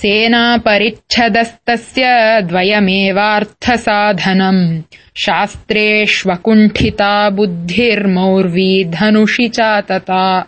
सेनापरिच्छदस्तस्य द्वयमेवार्थसाधनम्। शास्त्रेष्वकुण्ठिता बुद्धिर्मौर्वी धनुषि चातता